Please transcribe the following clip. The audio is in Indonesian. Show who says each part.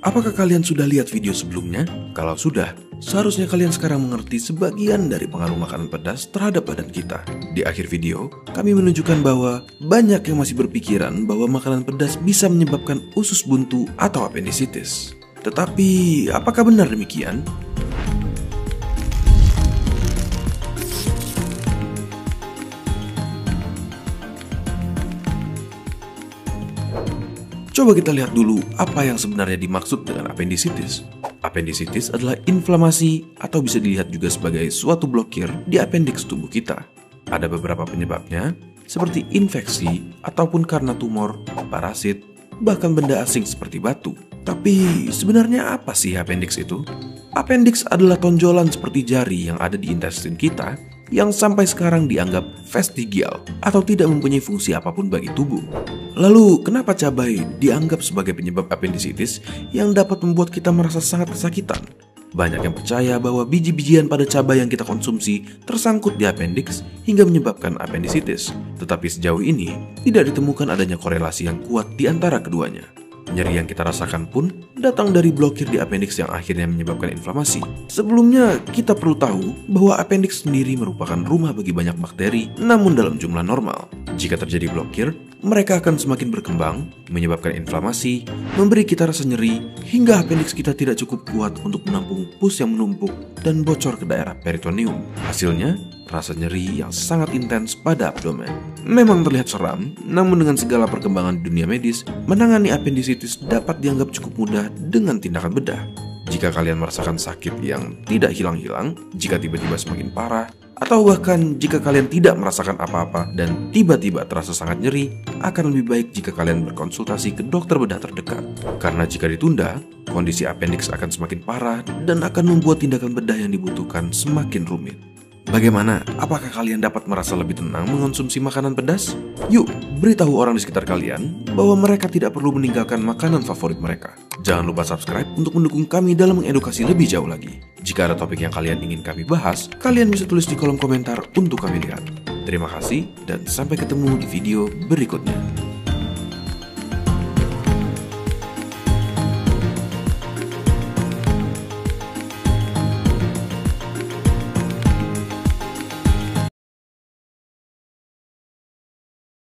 Speaker 1: Apakah kalian sudah lihat video sebelumnya? Kalau sudah, seharusnya kalian sekarang mengerti sebagian dari pengaruh makanan pedas terhadap badan kita. Di akhir video, kami menunjukkan bahwa banyak yang masih berpikiran bahwa makanan pedas bisa menyebabkan usus buntu atau appendicitis. Tetapi, apakah benar demikian? Coba kita lihat dulu apa yang sebenarnya dimaksud dengan appendicitis. Appendicitis adalah inflamasi atau bisa dilihat juga sebagai suatu blokir di appendix tubuh kita. Ada beberapa penyebabnya, seperti infeksi ataupun karena tumor, parasit, bahkan benda asing seperti batu. Tapi sebenarnya apa sih appendix itu? Appendix adalah tonjolan seperti jari yang ada di intestin kita yang sampai sekarang dianggap vestigial atau tidak mempunyai fungsi apa pun bagi tubuh. Lalu, kenapa cabai dianggap sebagai penyebab appendicitis yang dapat membuat kita merasa sangat kesakitan? Banyak yang percaya bahwa biji-bijian pada cabai yang kita konsumsi tersangkut di appendix hingga menyebabkan appendicitis. Tetapi sejauh ini, tidak ditemukan adanya korelasi yang kuat di antara keduanya. Nyeri yang kita rasakan pun datang dari blokir di appendix yang akhirnya menyebabkan inflamasi. Sebelumnya, kita perlu tahu bahwa appendix sendiri merupakan rumah bagi banyak bakteri, namun dalam jumlah normal. Jika terjadi blokir, mereka akan semakin berkembang, menyebabkan inflamasi, memberi kita rasa nyeri, hingga appendix kita tidak cukup kuat untuk menampung pus yang menumpuk dan bocor ke daerah peritoneum. Hasilnya, rasa nyeri yang sangat intens pada abdomen. Memang terlihat seram, namun dengan segala perkembangan dunia medis, menangani appendicitis dapat dianggap cukup mudah dengan tindakan bedah. Jika kalian merasakan sakit yang tidak hilang-hilang, jika tiba-tiba semakin parah, atau bahkan jika kalian tidak merasakan apa-apa dan tiba-tiba terasa sangat nyeri, akan lebih baik jika kalian berkonsultasi ke dokter bedah terdekat. Karena jika ditunda, kondisi appendix akan semakin parah dan akan membuat tindakan bedah yang dibutuhkan semakin rumit. Bagaimana? Apakah kalian dapat merasa lebih tenang mengonsumsi makanan pedas? Yuk, beritahu orang di sekitar kalian bahwa mereka tidak perlu meninggalkan makanan favorit mereka. Jangan lupa subscribe untuk mendukung kami dalam mengedukasi lebih jauh lagi. Jika ada topik yang kalian ingin kami bahas, kalian bisa tulis di kolom komentar untuk kami lihat. Terima kasih dan sampai ketemu di video berikutnya.